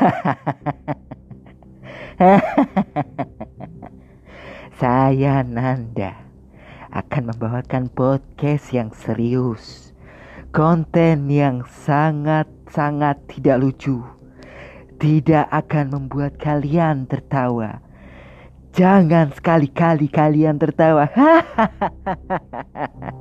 Saya Nanda akan membawakan podcast yang serius, konten yang sangat-sangat tidak lucu, tidak akan membuat kalian tertawa. Jangan sekali-kali kalian tertawa. Hahaha.